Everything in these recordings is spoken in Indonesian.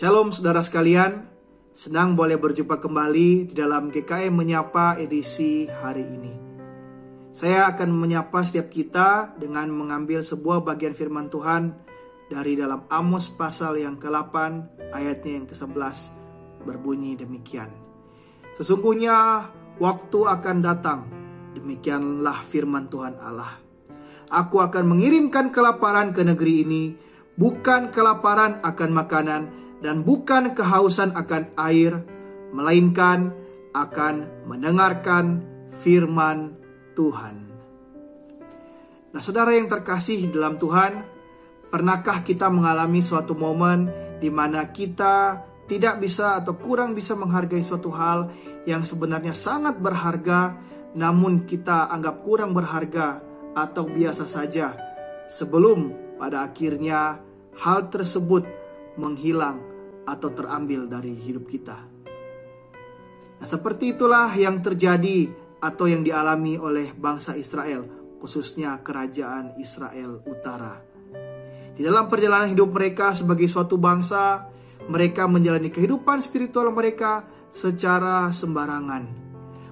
Shalom saudara sekalian, senang boleh berjumpa kembali di dalam GKM Menyapa edisi hari ini. Saya akan menyapa setiap kita dengan mengambil sebuah bagian firman Tuhan dari dalam Amos pasal yang ke-8 ayatnya yang ke-11 berbunyi demikian. Sesungguhnya waktu akan datang, demikianlah firman Tuhan Allah. Aku akan mengirimkan kelaparan ke negeri ini, bukan kelaparan akan makanan, dan bukan kehausan akan air, melainkan akan mendengarkan firman Tuhan. Nah, saudara yang terkasih dalam Tuhan, pernahkah kita mengalami suatu momen di mana kita tidak bisa atau kurang bisa menghargai suatu hal yang sebenarnya sangat berharga, namun kita anggap kurang berharga atau biasa saja, sebelum pada akhirnya hal tersebut menghilang atau terambil dari hidup kita. Nah, seperti itulah yang terjadi atau yang dialami oleh bangsa Israel, khususnya kerajaan Israel Utara. Di dalam perjalanan hidup mereka sebagai suatu bangsa, mereka menjalani kehidupan spiritual mereka secara sembarangan.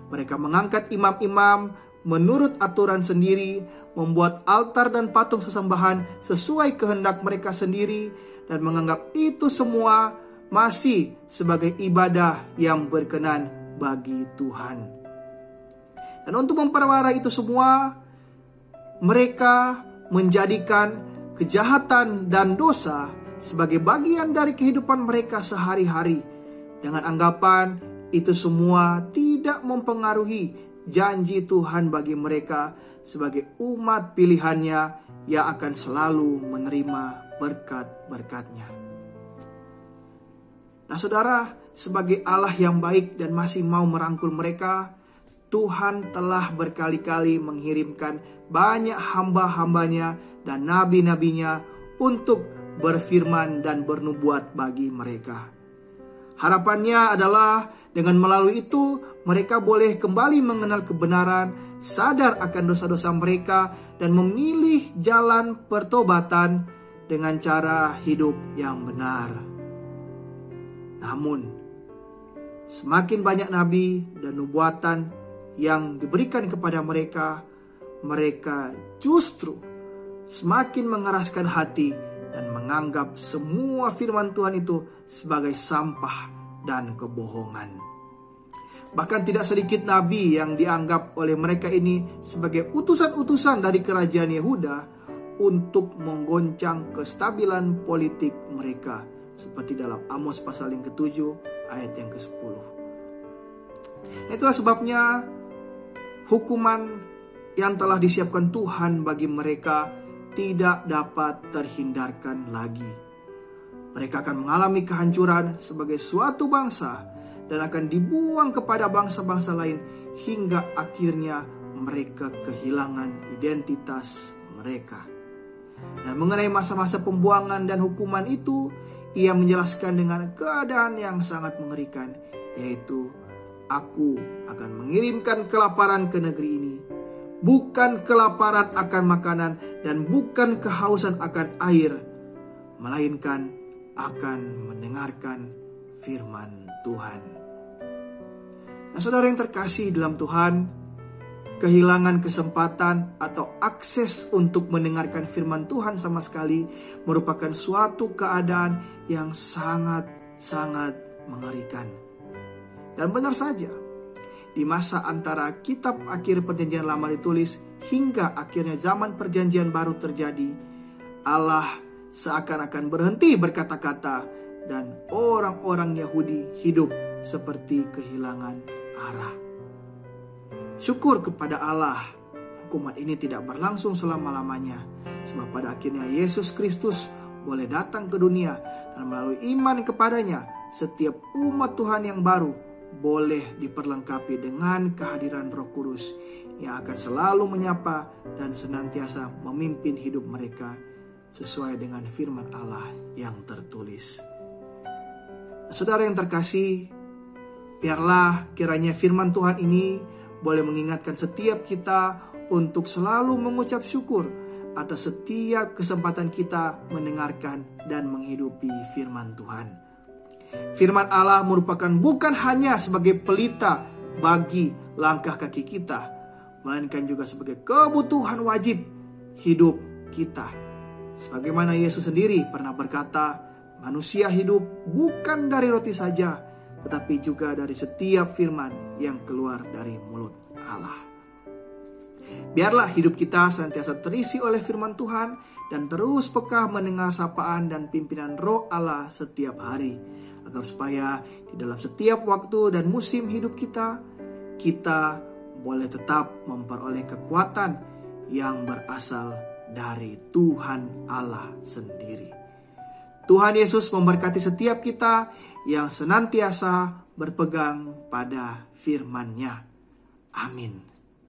Mereka mengangkat imam-imam menurut aturan sendiri, membuat altar dan patung sesembahan sesuai kehendak mereka sendiri, dan menganggap itu semua masih sebagai ibadah yang berkenan bagi Tuhan. Dan untuk memperparah itu semua, mereka menjadikan kejahatan dan dosa sebagai bagian dari kehidupan mereka sehari-hari dengan anggapan itu semua tidak mempengaruhi janji Tuhan bagi mereka sebagai umat pilihannya yang akan selalu menerima berkat-berkatnya. Nah saudara, sebagai Allah yang baik dan masih mau merangkul mereka, Tuhan telah berkali-kali mengirimkan banyak hamba-hambanya dan nabi-nabinya untuk berfirman dan bernubuat bagi mereka. Harapannya adalah dengan melalui itu mereka boleh kembali mengenal kebenaran, sadar akan dosa-dosa mereka, dan memilih jalan pertobatan dengan cara hidup yang benar. Namun, semakin banyak nabi dan nubuatan yang diberikan kepada mereka, mereka justru semakin mengeraskan hati dan menganggap semua firman Tuhan itu sebagai sampah dan kebohongan. Bahkan tidak sedikit nabi yang dianggap oleh mereka ini sebagai utusan-utusan dari kerajaan Yehuda untuk menggoncang kestabilan politik mereka seperti dalam Amos pasal yang ketujuh ayat yang ke-10. Itulah sebabnya hukuman yang telah disiapkan Tuhan bagi mereka tidak dapat terhindarkan lagi. Mereka akan mengalami kehancuran sebagai suatu bangsa dan akan dibuang kepada bangsa-bangsa lain hingga akhirnya mereka kehilangan identitas mereka. Dan mengenai masa-masa pembuangan dan hukuman itu, ia menjelaskan dengan keadaan yang sangat mengerikan, yaitu Aku akan mengirimkan kelaparan ke negeri ini, bukan kelaparan akan makanan dan bukan kehausan akan air, melainkan akan mendengarkan firman Tuhan. Nah, saudara yang terkasih dalam Tuhan, kehilangan kesempatan atau akses untuk mendengarkan firman Tuhan sama sekali merupakan suatu keadaan yang sangat-sangat mengerikan. Dan benar saja, di masa antara kitab akhir perjanjian lama ditulis hingga akhirnya zaman perjanjian baru terjadi, Allah seakan-akan berhenti berkata-kata dan orang-orang Yahudi hidup seperti kehilangan arah. Syukur kepada Allah, hukuman ini tidak berlangsung selama-lamanya. Sebab pada akhirnya Yesus Kristus boleh datang ke dunia dan melalui iman kepadanya, setiap umat Tuhan yang baru boleh diperlengkapi dengan kehadiran Roh Kudus yang akan selalu menyapa dan senantiasa memimpin hidup mereka sesuai dengan firman Allah yang tertulis. Saudara yang terkasih, biarlah kiranya firman Tuhan ini boleh mengingatkan setiap kita untuk selalu mengucap syukur atas setiap kesempatan kita mendengarkan dan menghidupi firman Tuhan. Firman Allah merupakan bukan hanya sebagai pelita bagi langkah kaki kita, melainkan juga sebagai kebutuhan wajib hidup kita. Sebagaimana Yesus sendiri pernah berkata, manusia hidup bukan dari roti saja, tetapi juga dari setiap firman yang keluar dari mulut Allah. Biarlah hidup kita senantiasa terisi oleh firman Tuhan dan terus peka mendengar sapaan dan pimpinan roh Allah setiap hari. Agar supaya di dalam setiap waktu dan musim hidup kita, kita boleh tetap memperoleh kekuatan yang berasal dari Tuhan Allah sendiri. Tuhan Yesus memberkati setiap kita yang senantiasa berpegang pada firman-Nya. Amin.